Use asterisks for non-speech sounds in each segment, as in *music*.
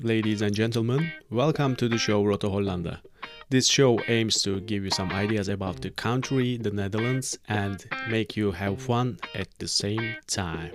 Ladies and gentlemen, welcome to the show Roto Hollanda. This show aims to give you some ideas about the country, the Netherlands, and make you have fun at the same time.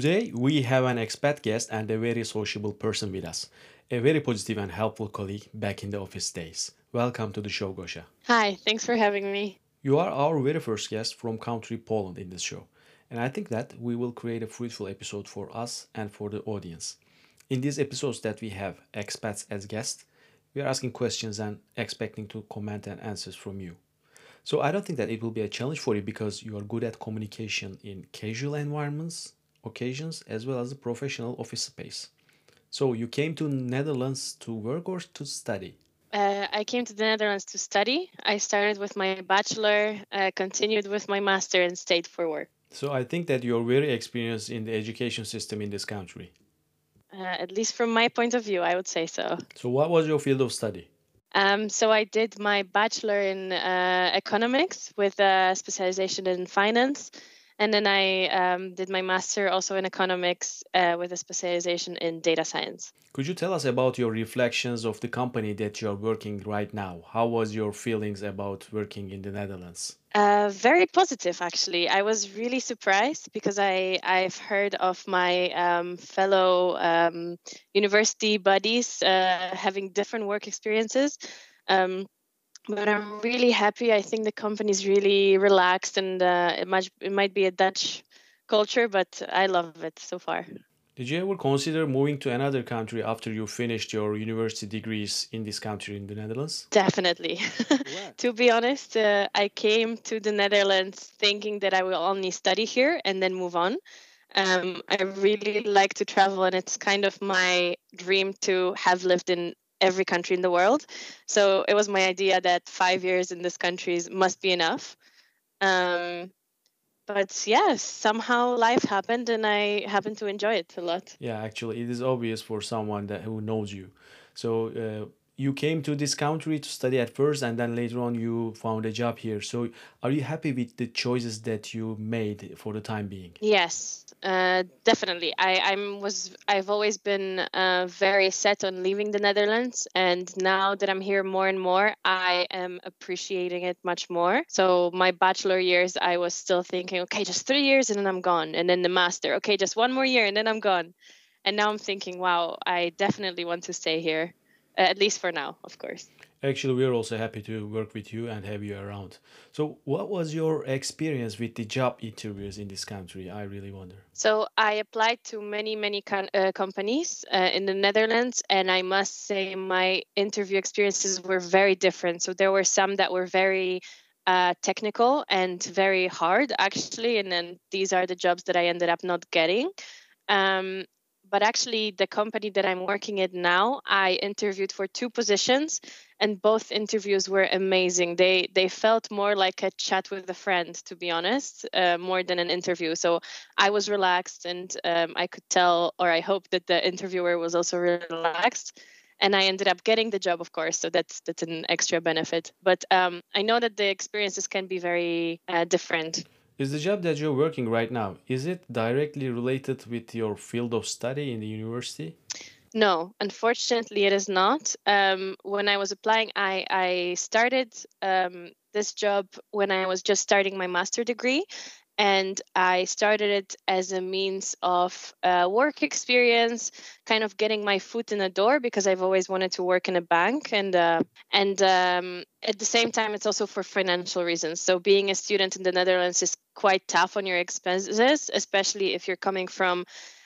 Today, we have an expat guest and a very sociable person with us, a very positive and helpful colleague back in the office days. Welcome to the show, Gosha. Hi, thanks for having me. You are our very first guest from country Poland in this show, and I think that we will create a fruitful episode for us and for the audience. In these episodes that we have expats as guests, we are asking questions and expecting to comment and answers from you. So I don't think that it will be a challenge for you because you are good at communication in casual environments occasions as well as a professional office space. So you came to Netherlands to work or to study? Uh, I came to the Netherlands to study. I started with my bachelor, uh, continued with my master, and stayed for work. So I think that you're very experienced in the education system in this country. Uh, at least from my point of view, I would say so. So what was your field of study? Um, so I did my bachelor in uh, economics with a specialization in finance and then I um, did my master also in economics uh, with a specialization in data science. Could you tell us about your reflections of the company that you're working right now? How was your feelings about working in the Netherlands? Uh, very positive, actually. I was really surprised because I I've heard of my um, fellow um, university buddies uh, having different work experiences. Um, but I'm really happy. I think the company is really relaxed, and uh, it might it might be a Dutch culture, but I love it so far. Did you ever consider moving to another country after you finished your university degrees in this country in the Netherlands? Definitely. *laughs* to be honest, uh, I came to the Netherlands thinking that I will only study here and then move on. Um, I really like to travel, and it's kind of my dream to have lived in every country in the world. So it was my idea that five years in this country must be enough. Um, but yes, somehow life happened, and I happened to enjoy it a lot. Yeah, actually, it is obvious for someone that who knows you. So uh, you came to this country to study at first and then later on you found a job here. So are you happy with the choices that you made for the time being? Yes uh, definitely. I i'm was i've always been uh, very set on leaving the netherlands and now that i'm here more and more i am appreciating it much more. So my bachelor years i was still thinking okay just three years and then i'm gone and then the master okay just one more year and then i'm gone. And now i'm thinking wow i definitely want to stay here uh, at least for now, of course. Actually, we're also happy to work with you and have you around. So, what was your experience with the job interviews in this country? I really wonder. So, I applied to many, many con- uh, companies uh, in the Netherlands, and I must say my interview experiences were very different. So, there were some that were very uh, technical and very hard, actually, and then these are the jobs that I ended up not getting. Um, but actually the company that i'm working at now i interviewed for two positions and both interviews were amazing. They they felt more like a chat with a friend to be honest uh, more than an interview. So i was relaxed and um, i could tell or i hope that the interviewer was also relaxed and i ended up getting the job of course so that's that's an extra benefit. But um, i know that the experiences can be very uh, different is the job that you're working right now, is it directly related with your field of study in the university? No, unfortunately, it is not. Um, when I was applying, I, I started um, this job when I was just starting my master degree and I started it as a means of uh, work experience, kind of getting my foot in the door because I've always wanted to work in a bank, and uh, and um, at the same time, it's also for financial reasons. So being a student in the Netherlands is quite tough on your expenses, especially if you're coming from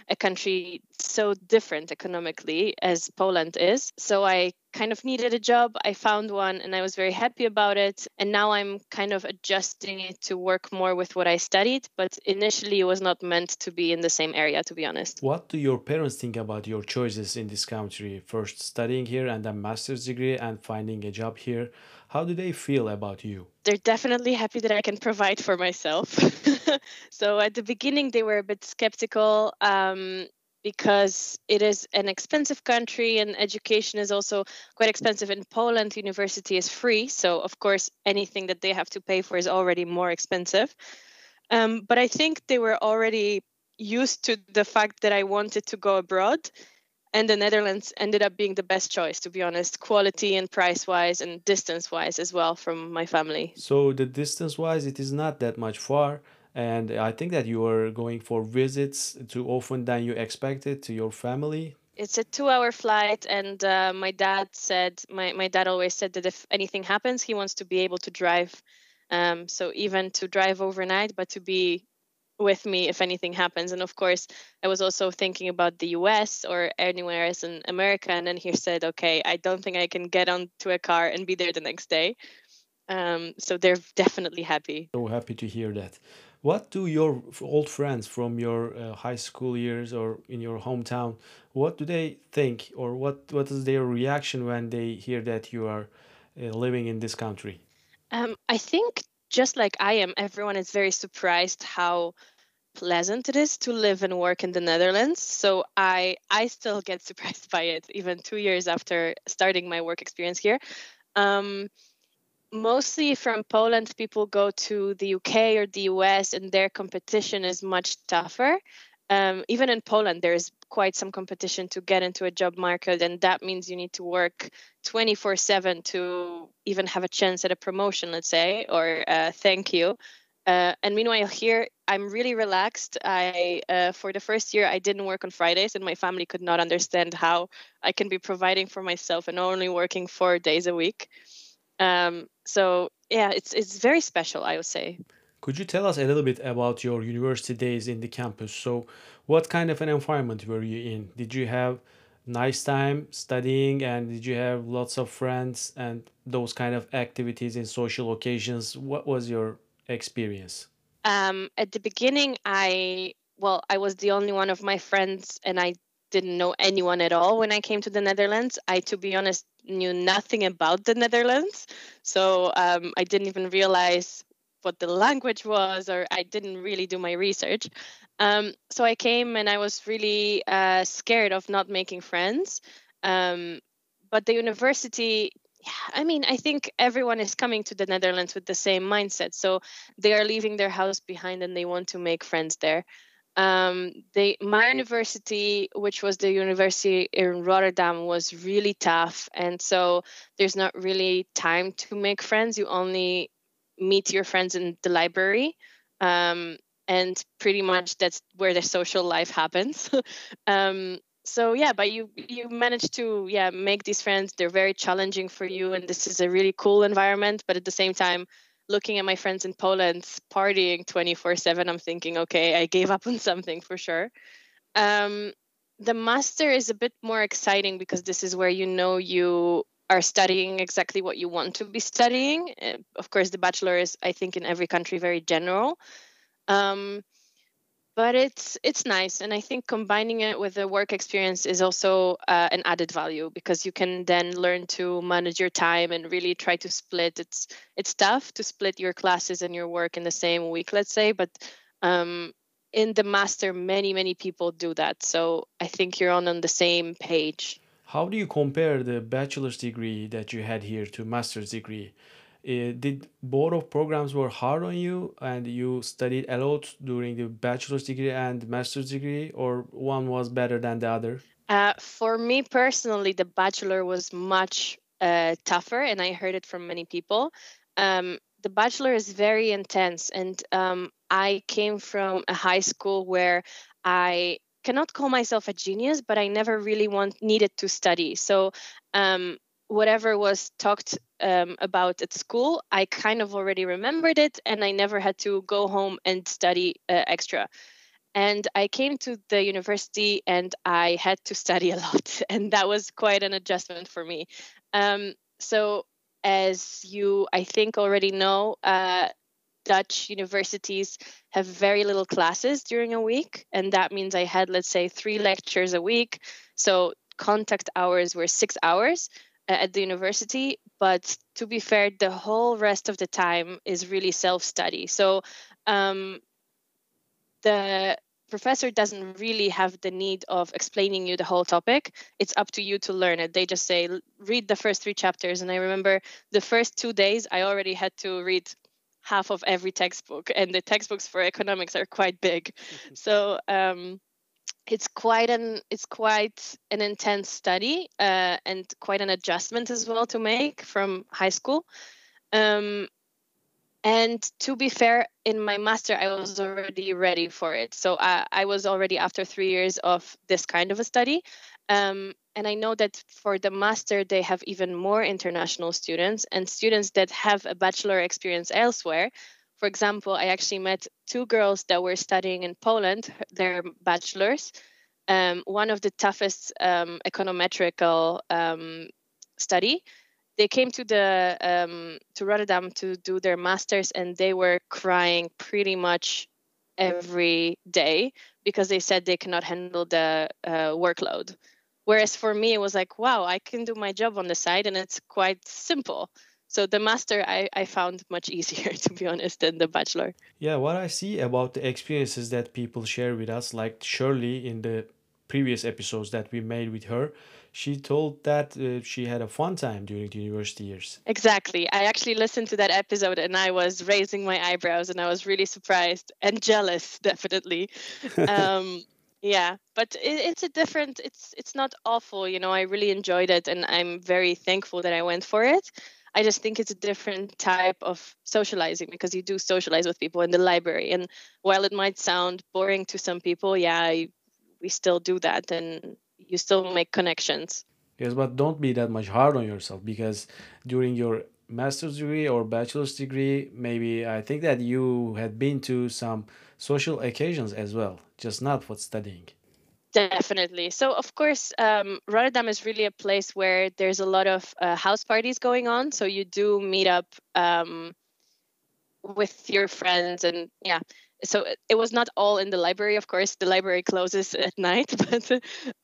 a country so different economically as Poland is. So I kind of needed a job. I found one and I was very happy about it. And now I'm kind of adjusting it to work more with what I studied. But initially, it was not meant to be in the same area, to be honest. What do your parents think about your choices in this country? First studying here and then master's degree and finding a job here. How do they feel about you? They're definitely happy that I can provide for myself. *laughs* so at the beginning, they were a bit skeptical. Um, because it is an expensive country and education is also quite expensive. In Poland, university is free. So, of course, anything that they have to pay for is already more expensive. Um, but I think they were already used to the fact that I wanted to go abroad. And the Netherlands ended up being the best choice, to be honest, quality and price wise and distance wise as well from my family. So, the distance wise, it is not that much far and I think that you are going for visits too often than you expected to your family. It's a two-hour flight, and uh, my dad said my my dad always said that if anything happens, he wants to be able to drive. Um, so even to drive overnight, but to be with me if anything happens. And of course, I was also thinking about the US or anywhere else in America. And then he said, okay, I don't think I can get onto a car and be there the next day. Um, so they're definitely happy. So happy to hear that. What do your old friends from your uh, high school years or in your hometown, what do they think or what, what is their reaction when they hear that you are uh, living in this country? Um, I think just like I am, everyone is very surprised how pleasant it is to live and work in the Netherlands. So I I still get *laughs* surprised by it even 2 years after starting my work experience here. Um, mostly from Poland, people go to the UK or the US, and their competition is much tougher. Um, even in Poland, there is quite some competition to get into a job market, and that means you need to work 24 7 to even have a chance at a promotion, let's say, or uh, thank you. Uh, and meanwhile, here I'm really relaxed. I uh, for the first year I didn't work on Fridays, and my family could not understand how I can be providing for myself and only working four days a week. Um, so yeah, it's it's very special, I would say. Could you tell us a little bit about your university days in the campus? So, what kind of an environment were you in? Did you have nice time studying and did you have lots of friends and those kind of activities in social occasions? What was your experience? Um, at the beginning, I well, I was the only one of my friends, and I didn't know anyone at all when I came to the Netherlands. I, to be honest, knew nothing about the Netherlands. So um, I didn't even realize what the language was, or I didn't really do my research. Um, so I came and I was really uh, scared of not making friends. Um, but the university, I mean, I think everyone is coming to the Netherlands with the same mindset. So they are leaving their house behind and they want to make friends there. Um, they my university which was the university in rotterdam was really tough. And so there's not really time to make friends. You only meet your friends in the library. Um, and pretty much that's where the social life happens. *laughs* Um, so yeah but you you manage to yeah make these friends they're very challenging for you and this is a really cool environment but at the same time looking at my friends in Poland partying 24 7, I'm thinking, okay, I gave up on *laughs* something for sure. Um, the master is a bit more exciting because this is where you know you are studying exactly what you want to be studying. Uh, of course, the bachelor is, I think, in every country very general. Um, but it's it's nice and i think combining it with the work experience is also uh, an added value because you can then learn to manage your time and really try to split. It's it's tough to split your classes and your work in the same week let's say but um, in the master many many people do that so i think you're on on the same page. How do you compare the bachelor's degree that you had here to master's degree uh, did both of programs were hard on you and you studied a lot during the bachelor's degree and master's degree or one was better than the other? Uh, for me personally the bachelor was much uh, tougher and i heard it from many people. Um, the bachelor is very intense and um, i came from a high school where i cannot call myself a genius but i never really want needed to study. So um, whatever was talked um, about at school, I kind of already remembered it, and I never had to go home and study uh, extra. And I came to the university and I had to study a *laughs* lot, and that was quite an adjustment for me. Um, so, as you, I think, already know, uh, Dutch universities have very little classes during a week, and that means I had, let's say, three lectures a week. So, contact hours were six hours at the university but to be fair the whole rest of the time is really self study so um, the professor doesn't really have the need of explaining you the whole topic. It's up to you to learn it. They just say, read the first three chapters. And I remember the first two days, I already had to read half of every textbook, and the textbooks for economics are quite big. *laughs* so, um, it's quite an it's quite an intense study uh, and quite an adjustment as well to make from high school. Um, and to be fair in my master i was already ready for it. So i, I was already after three years of this kind of a study. Um, and i know that for the master they have even more international students and students that have a bachelor experience elsewhere for example i actually met two girls that were studying in poland their bachelors um, one of the toughest um, econometrical um, study they came to the um, to Rotterdam to do their masters, and they were crying pretty much every day because they said they cannot handle the uh, workload. Whereas for me, it was like, wow, I can do my job on the side, and it's quite simple. So the master I, I found much easier *laughs* to be honest than the bachelor. Yeah, what I see about the experiences that people share with us, like Shirley in the previous episodes that we made with her, she told that uh, she had a fun time during the university years. Exactly. I actually listened to that episode and I was raising my eyebrows and I was really surprised and jealous, *laughs* definitely. *laughs* um, yeah, but it, it's a different. It's it's not awful. You know, I really enjoyed it and I'm very thankful that I went for it. I just think it's a different type of socializing because you do socialize with people in the library. And while it might sound boring to some people, yeah, I, we still do that and you still make connections. Yes, but don't be that much hard on yourself because during your master's degree or bachelor's degree, maybe I think that you had been to some social occasions as well, just not for studying. Definitely. So, of course, um, Rotterdam is really a place where there's a lot of uh, house parties going on. So, you do meet up um, with your friends, and yeah, so it was not all in the library of course. The library closes *laughs* at night *laughs* but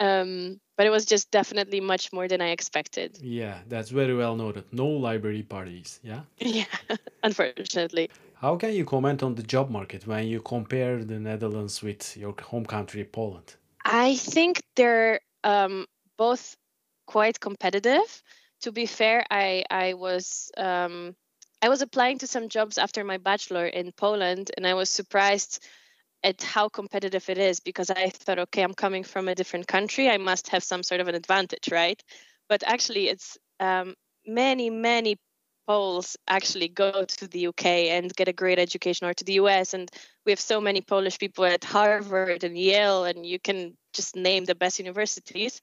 um but it was just definitely much more than i expected. Yeah that's very well noted. No library parties yeah? *laughs* Yeah unfortunately. How can you comment on the job market when you compare the netherlands with your home country poland i think they're um, both quite competitive to be fair i i was um, I was applying to some jobs after my bachelor in Poland, and I was surprised at how competitive it is because I thought, okay, I'm coming from a different country, I must have some sort of an advantage, right? But actually, it's um, many, many Poles actually go to the UK and get a great education, or to the US, and we have so many Polish people at Harvard and Yale, and you can just name the best universities.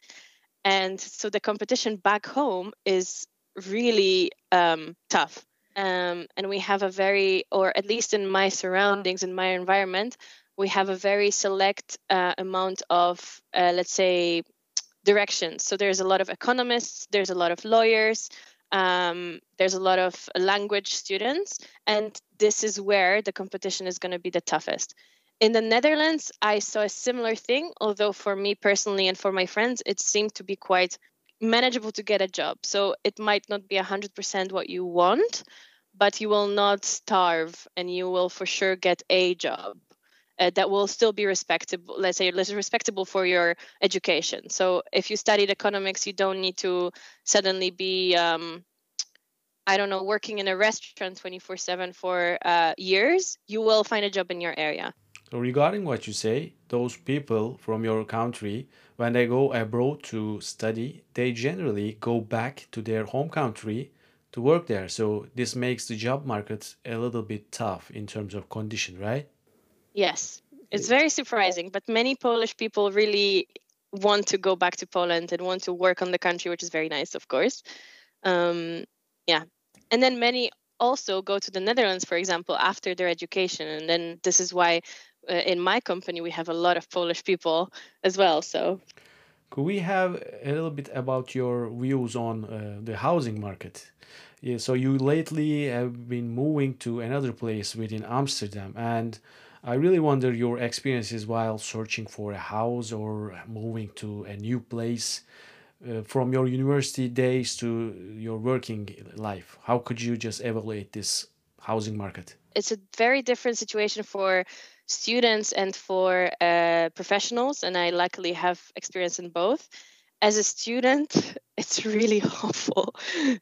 And so the competition back home is really um, tough um, and we have a very or at least in my surroundings in my environment we have a very select uh, amount of uh, let's say directions so there's a lot of economists there's a lot of lawyers um, there's a lot of language students and this is where the competition is going to be the toughest in the netherlands i saw a similar thing although for me personally and for my friends it seemed to be quite manageable to get a job. So it might not be 100% what you want, but you will not starve and you will for sure get a job. Uh, that will still be respectable let's say less respectable for your education so if you studied economics you don't need to suddenly be um, i don't know working in a restaurant 24 7 for uh, years you will find a job in your area so regarding what you say those people from your country when they go abroad to study, they generally go back to their home country to work there. So this makes the job market a little bit tough in terms of condition, right? Yes, it's very surprising, but many Polish people really want to go back to Poland and want to work on the country, which is very nice, of course. Um, yeah, and then many also go to the Netherlands, for example, after their education, and then this is why uh, in my company we have a lot of Polish people as well. So, could we have a little bit about your views on uh, the housing market? Yeah, so you lately have been moving to another place within Amsterdam, and I really wonder your experiences while searching for a house or moving to a new place. Uh, from your university days to your working life, how could you just evaluate this housing market? It's a very different situation for students and for uh, professionals, and I luckily have experience in both. As a student, *laughs* it's really *laughs* awful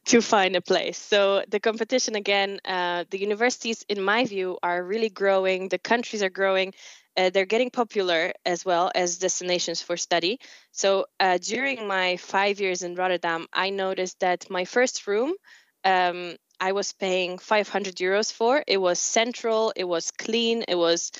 to find a place. So the competition again, uh, the universities, in my view, are really growing. The countries are growing. Uh, they're getting popular as well as destinations for study. So uh, during my five years in Rotterdam, I noticed that my first room um, I was paying 500 euros for. It was central, it was clean, it was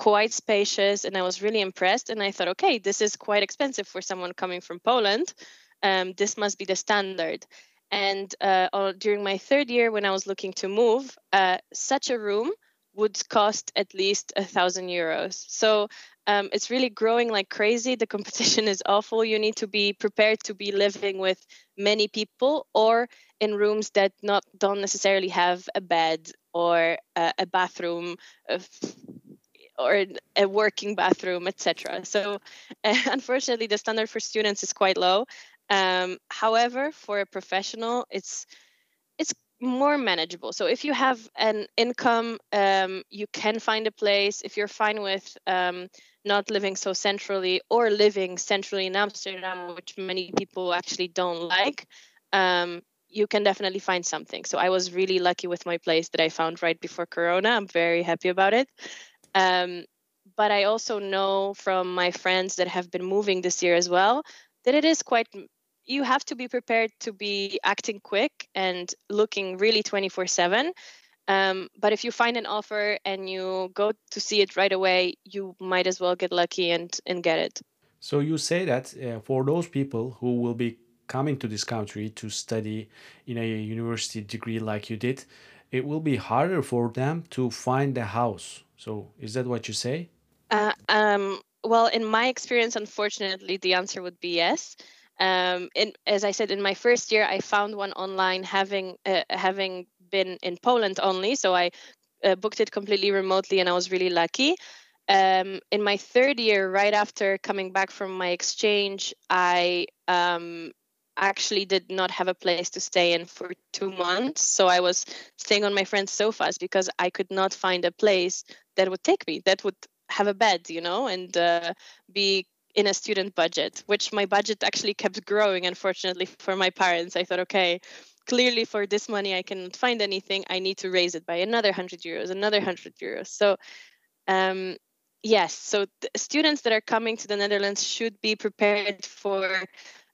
quite spacious, and I was really impressed. And I thought, okay, this is quite expensive for someone coming from Poland. Um, this must be the standard. And uh, during my third year, when I was looking to move, uh, such a room would cost at least a thousand euros. So um, it's really growing like crazy. The competition *laughs* is awful. You need to be prepared to be living with many people or in rooms that not don't necessarily have a bed or a, a bathroom. Or a working bathroom, etc. So, uh, *laughs* unfortunately, the standard for students is quite low. Um, however, for a professional, it's it's more manageable. So if you have an income, um, you can find a place. If you're fine with um, not living so centrally or living centrally in Amsterdam, which many people actually don't like, um, you can definitely find something. So I was really lucky with my place that I found right before Corona. I'm very happy about it. Um, but I also know from my friends that have been moving this year as well that it is quite you have to be prepared to be acting quick and looking really 24 7 um, but if you find an offer and you go to see it right away you might as well get lucky and and get it. So you say that uh, for those people who will be coming to this country to study in a university degree like you did it will be harder for them to find a house so is that what you say? Uh, um, well in my experience unfortunately the answer would be yes. Um, in, as I said, in my first year, I found one online, having uh, having been in Poland only, so I uh, booked it completely remotely, and I was really lucky. Um, in my third year, right after coming back from my exchange, I um, actually did not have a place to stay in for two months. So I was staying on my friend's sofas because I could not find a place that would take me, that would have a bed, you know, and uh, be in a student budget, which my budget actually kept growing, unfortunately, for my parents. I thought, okay, clearly for this money, I cannot find anything. I need to raise it by another 100 euros, another 100 euros. So, um, yes, so students that are coming to the Netherlands should be prepared for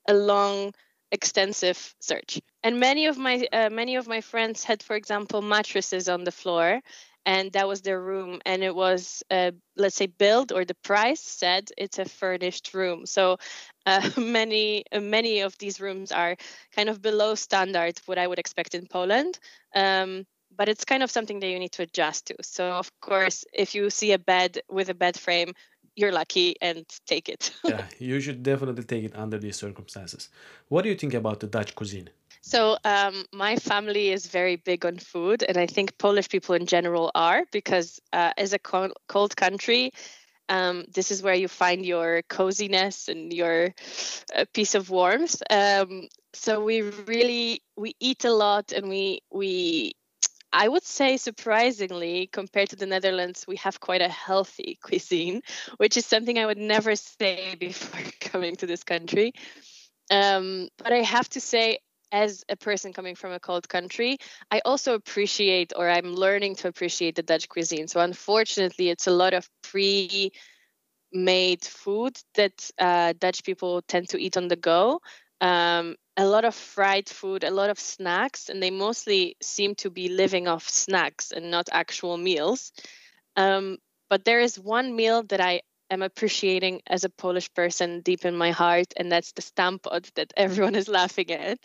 a long, extensive search. And many of my uh, many of my friends had, for example, mattresses on the floor, and that was their room. And it was uh, let's say built or the price said it's a furnished room. So uh, *laughs* many uh, many of these rooms are kind of below standard what i would expect in poland. Um, but it's kind of something that you need to adjust to. So of course if you see a bed with a bed frame you're lucky and take it. *laughs* Yeah you should definitely take it under these circumstances. What do you think about the dutch cuisine? So um, my family is very big on food, and I think Polish people in general are because uh, as a cold country, um, this is where you find your coziness and your uh, piece of warmth. Um, so we really we eat a lot, and we we I would say surprisingly, compared to the Netherlands, we have quite a healthy *laughs* cuisine, which is something I would never say *laughs* before coming to this country. Um, but I have to say, as a person coming from a cold country, I also appreciate or I'm learning to appreciate the Dutch cuisine. So unfortunately, it's a lot of pre made food that uh, Dutch people tend to eat on the go. Um, a lot of fried food, a lot of snacks, and they mostly seem to be living off snacks and not actual meals. Um, but there is one meal that I am appreciating as a Polish person deep in my heart, and that's the stamppot that *laughs* everyone is laughing at.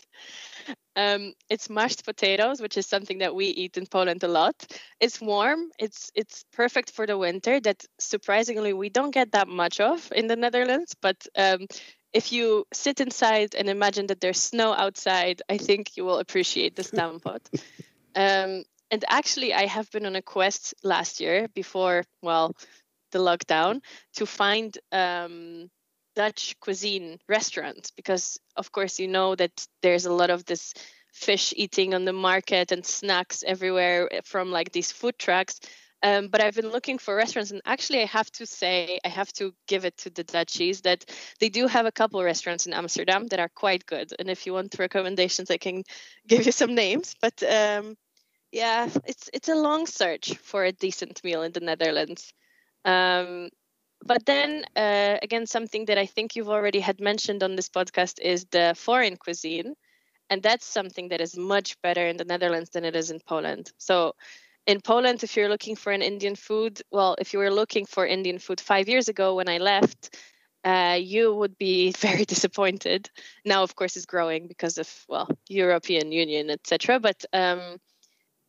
Um, it's mashed potatoes, which is something that we eat in Poland a lot. It's warm. It's it's perfect for the winter. That surprisingly we don't get that much of in the Netherlands. But um, if you sit inside and imagine that there's snow outside, I think you will appreciate the stamppot. *laughs* um, and actually, I have been on a quest last year before. Well, the lockdown to find um, Dutch cuisine restaurants because, of course, you know that there's a lot of this fish eating on the market and snacks everywhere from like these food trucks. Um, but I've been looking for restaurants, and actually, I have to say, I have to give it to the Dutchies that they do have a couple restaurants in Amsterdam that are quite good. And if you want recommendations, I can *laughs* give you some names. But um, yeah, it's it's a long search for a decent meal in the Netherlands. Um, but then uh, again, something that I think you've already had mentioned on this podcast is the foreign cuisine, and that's something that is much better in the Netherlands than it is in Poland. So in Poland, if you're looking for an Indian food, well, if you were looking for Indian food five years ago when I left, uh, you would be *laughs* very disappointed. Now, of course, it's growing because of well, European Union, etc. But um,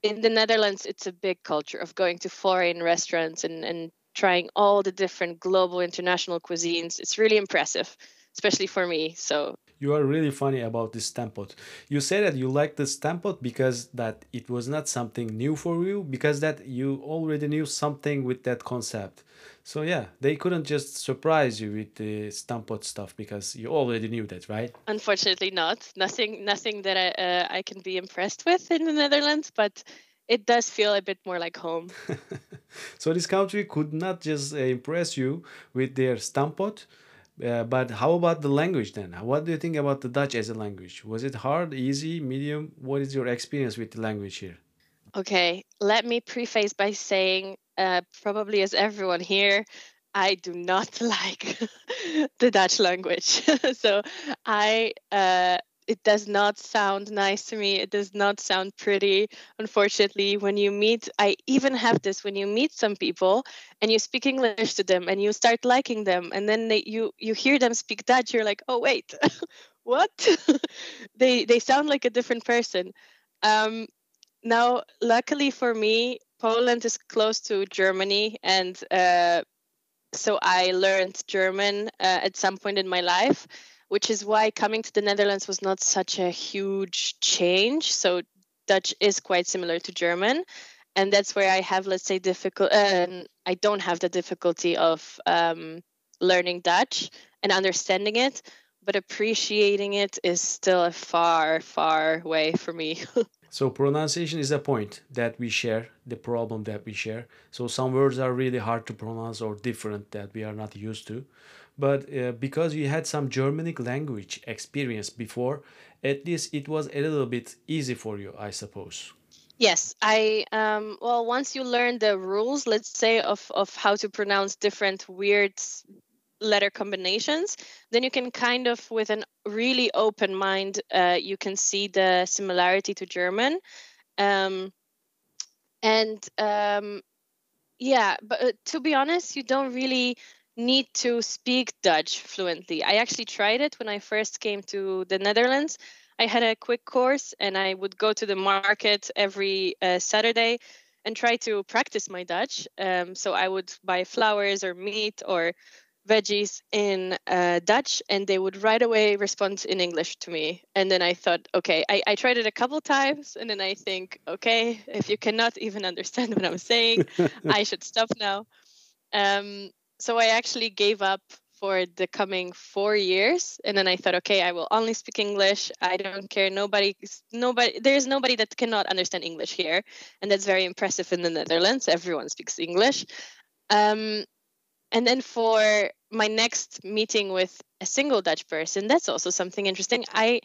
in the Netherlands, it's a big culture of going to foreign restaurants and, and trying all the different global international cuisines. It's really impressive, especially for me. So you are really funny about this stamppot. You say that you like the stamppot because that it was not something new for you, because that you already knew something with that concept. So yeah, they couldn't just surprise you with the stamppot stuff because you already knew that, right? Unfortunately, not. Nothing, nothing that I uh, I can be impressed with in the Netherlands, but it does feel a bit more like home. *laughs* so this country could not just uh, impress you with their stamppot uh, but how about the language then? What do you think about the Dutch as a language? Was it hard, easy, medium? What is your experience with the language here? Okay, let me preface by saying, uh, probably as everyone here, I do not *laughs* like *laughs* the Dutch language. *laughs* so I uh, it does not sound nice to me. It does not sound pretty. Unfortunately, when you meet, I even have this when you meet some people and you speak English to them and you start liking them, and then they, you you hear them speak Dutch, you're like, oh wait, *laughs* what? *laughs* they they sound like a different person. Um, now, luckily for me, Poland is close to Germany, and uh, so I learned German uh, at some point in my life which is why coming to the Netherlands was not such a huge change. So Dutch is quite similar to German, and that's where I have, let's say, difficult. Uh, I don't have the difficulty of um, learning Dutch and understanding it, but appreciating it is still a far, far way for me. *laughs* so pronunciation is a point that we share, the problem that we share. So some words are really hard to pronounce or different that we are not used to but uh, because you had some Germanic language experience before, at least it was a little bit easy for you, I suppose. Yes, I um, well once you learn the rules, let's say of of how to pronounce different weird letter combinations, then you can kind of with a really open mind, uh, you can see the similarity to German, um, and um, yeah, but uh, to be honest, you don't really need to speak Dutch fluently. I actually tried it when I first came to the Netherlands. I had a quick course and I would go to the market every uh, Saturday and try to practice my Dutch. Um, so I would buy flowers or meat or veggies in uh, Dutch and they would right away respond in English to me. And then I thought, okay, I, I tried it a couple times and then I think, okay, if you cannot even *laughs* understand what I'm saying, *laughs* I should stop now. Um, so I actually gave up for the coming four years and then i thought okay i will only speak english. I don't care. Nobody nobody there's nobody that cannot understand english here and that's very impressive in the netherlands. Everyone speaks english. Um, and then for my next meeting with a single dutch person that's also something interesting. I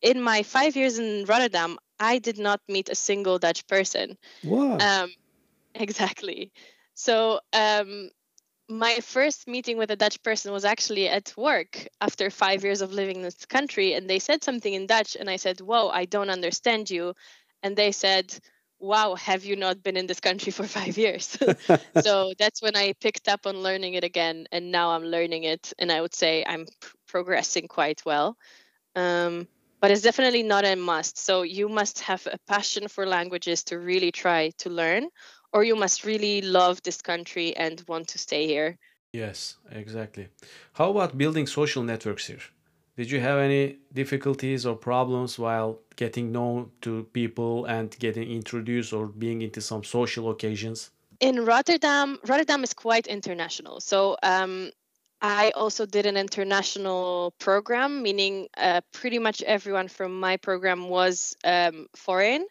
in my five years in rotterdam i did not meet a single dutch person. Wow. Um, *laughs* exactly. So um, my first meeting with a Dutch person was actually at work after five years of living in this country. And they said something in Dutch. And I said, Whoa, I don't understand you. And they said, Wow, have you not been in this country for *laughs* five years? *laughs* so that's when I picked up on learning it again. And now I'm learning it. And I would say I'm p- progressing quite well. Um, but it's definitely not a must. So you must have a passion for languages to really try to learn, or you must really love this country and want to stay here. Yes, exactly. How about building social networks here? Did you have any difficulties or problems while getting known to people and getting introduced or being into some social occasions? In Rotterdam, Rotterdam is quite international. So um, I also did an international program, meaning uh, pretty much everyone from my program was um, foreign.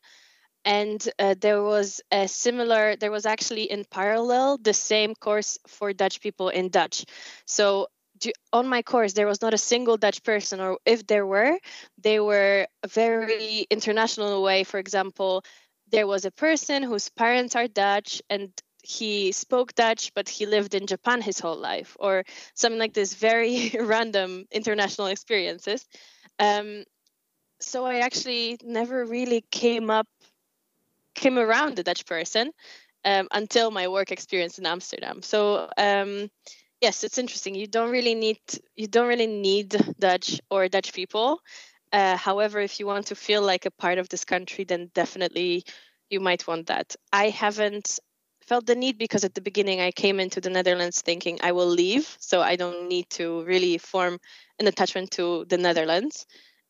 And uh, there was a similar there was actually in parallel the same course for dutch people in dutch. So on my course there was not a single dutch person or if there were they were very international way. For example there was a person whose parents are dutch and he spoke dutch but he lived in japan his whole life or something like this very *laughs* random international experiences. Um, so i actually never really came up came around the dutch person um, until my work experience in amsterdam so um, yes, it's interesting. You don't really need you don't really need Dutch or Dutch people. Uh, however, if you want to feel like a part of this country, then definitely you might want that. I haven't felt the need because at the beginning I came into the Netherlands thinking I will leave, so I don't need to really form an attachment to the Netherlands.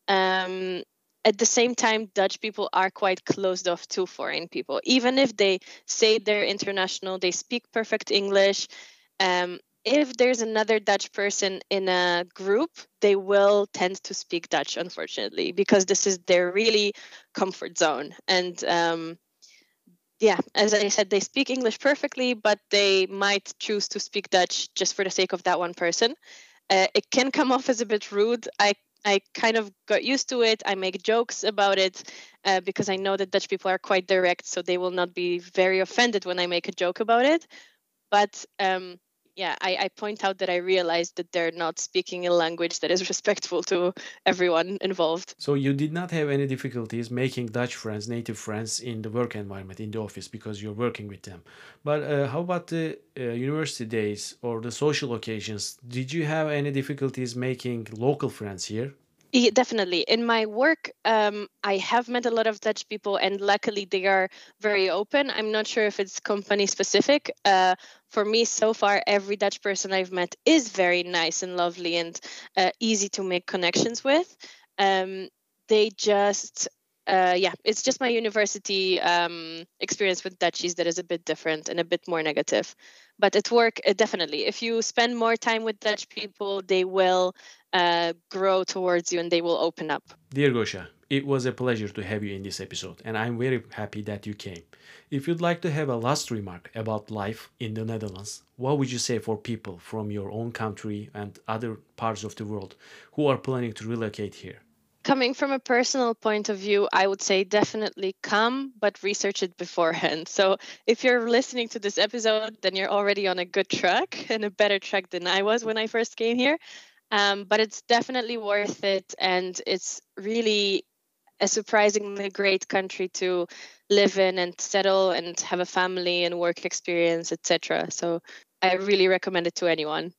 Um, at the same time, Dutch people are quite closed off to foreign people. Even if they say they're international, they speak perfect English. Um, if there's another Dutch person in a group, they will tend to speak Dutch, unfortunately, because this is their really comfort zone. And um, yeah, as I said, they speak English perfectly, but they might choose to speak Dutch just for the sake of that one person. Uh, it can come off as a bit rude. I I kind of got used to it. I make jokes about it uh, because I know that Dutch people are quite direct, so they will not be very offended when I make a joke about it. But um, yeah, I, I point out that I realized that they're not speaking a language that is *laughs* respectful to everyone involved. So you did not have any difficulties making Dutch friends, native friends in the work environment in the office because you're working with them. But uh, how about the uh, university days or the social occasions? Did you have any difficulties making local friends here? Yeah, definitely. In my work, um, I have met a lot of Dutch people, and luckily they are very open. I'm not sure if it's company specific. Uh, for me, so far, every Dutch person I've met is very nice and lovely and uh, easy to make connections with. Um, they just uh, yeah, it's just my university um, experience with Dutchies that is a bit different and a bit more negative. But at work, uh, definitely, if you spend more time with Dutch people, they will uh, grow towards you and they will open up. Dear Gosha, it was a pleasure to have you in this episode, and I'm very happy that you came. If you'd like to have a last remark about life in the Netherlands, what would you say for people from your own country and other parts of the world who are planning to relocate here? Coming from a personal point of view, I would say definitely come, but research it beforehand. So if you're listening to this episode, then you're already on a good track and a better track than I was when I first came here. Um, but it's definitely worth it, and it's really a surprisingly great country to live in and settle and have a family and work experience, etc. So I really recommend it to anyone.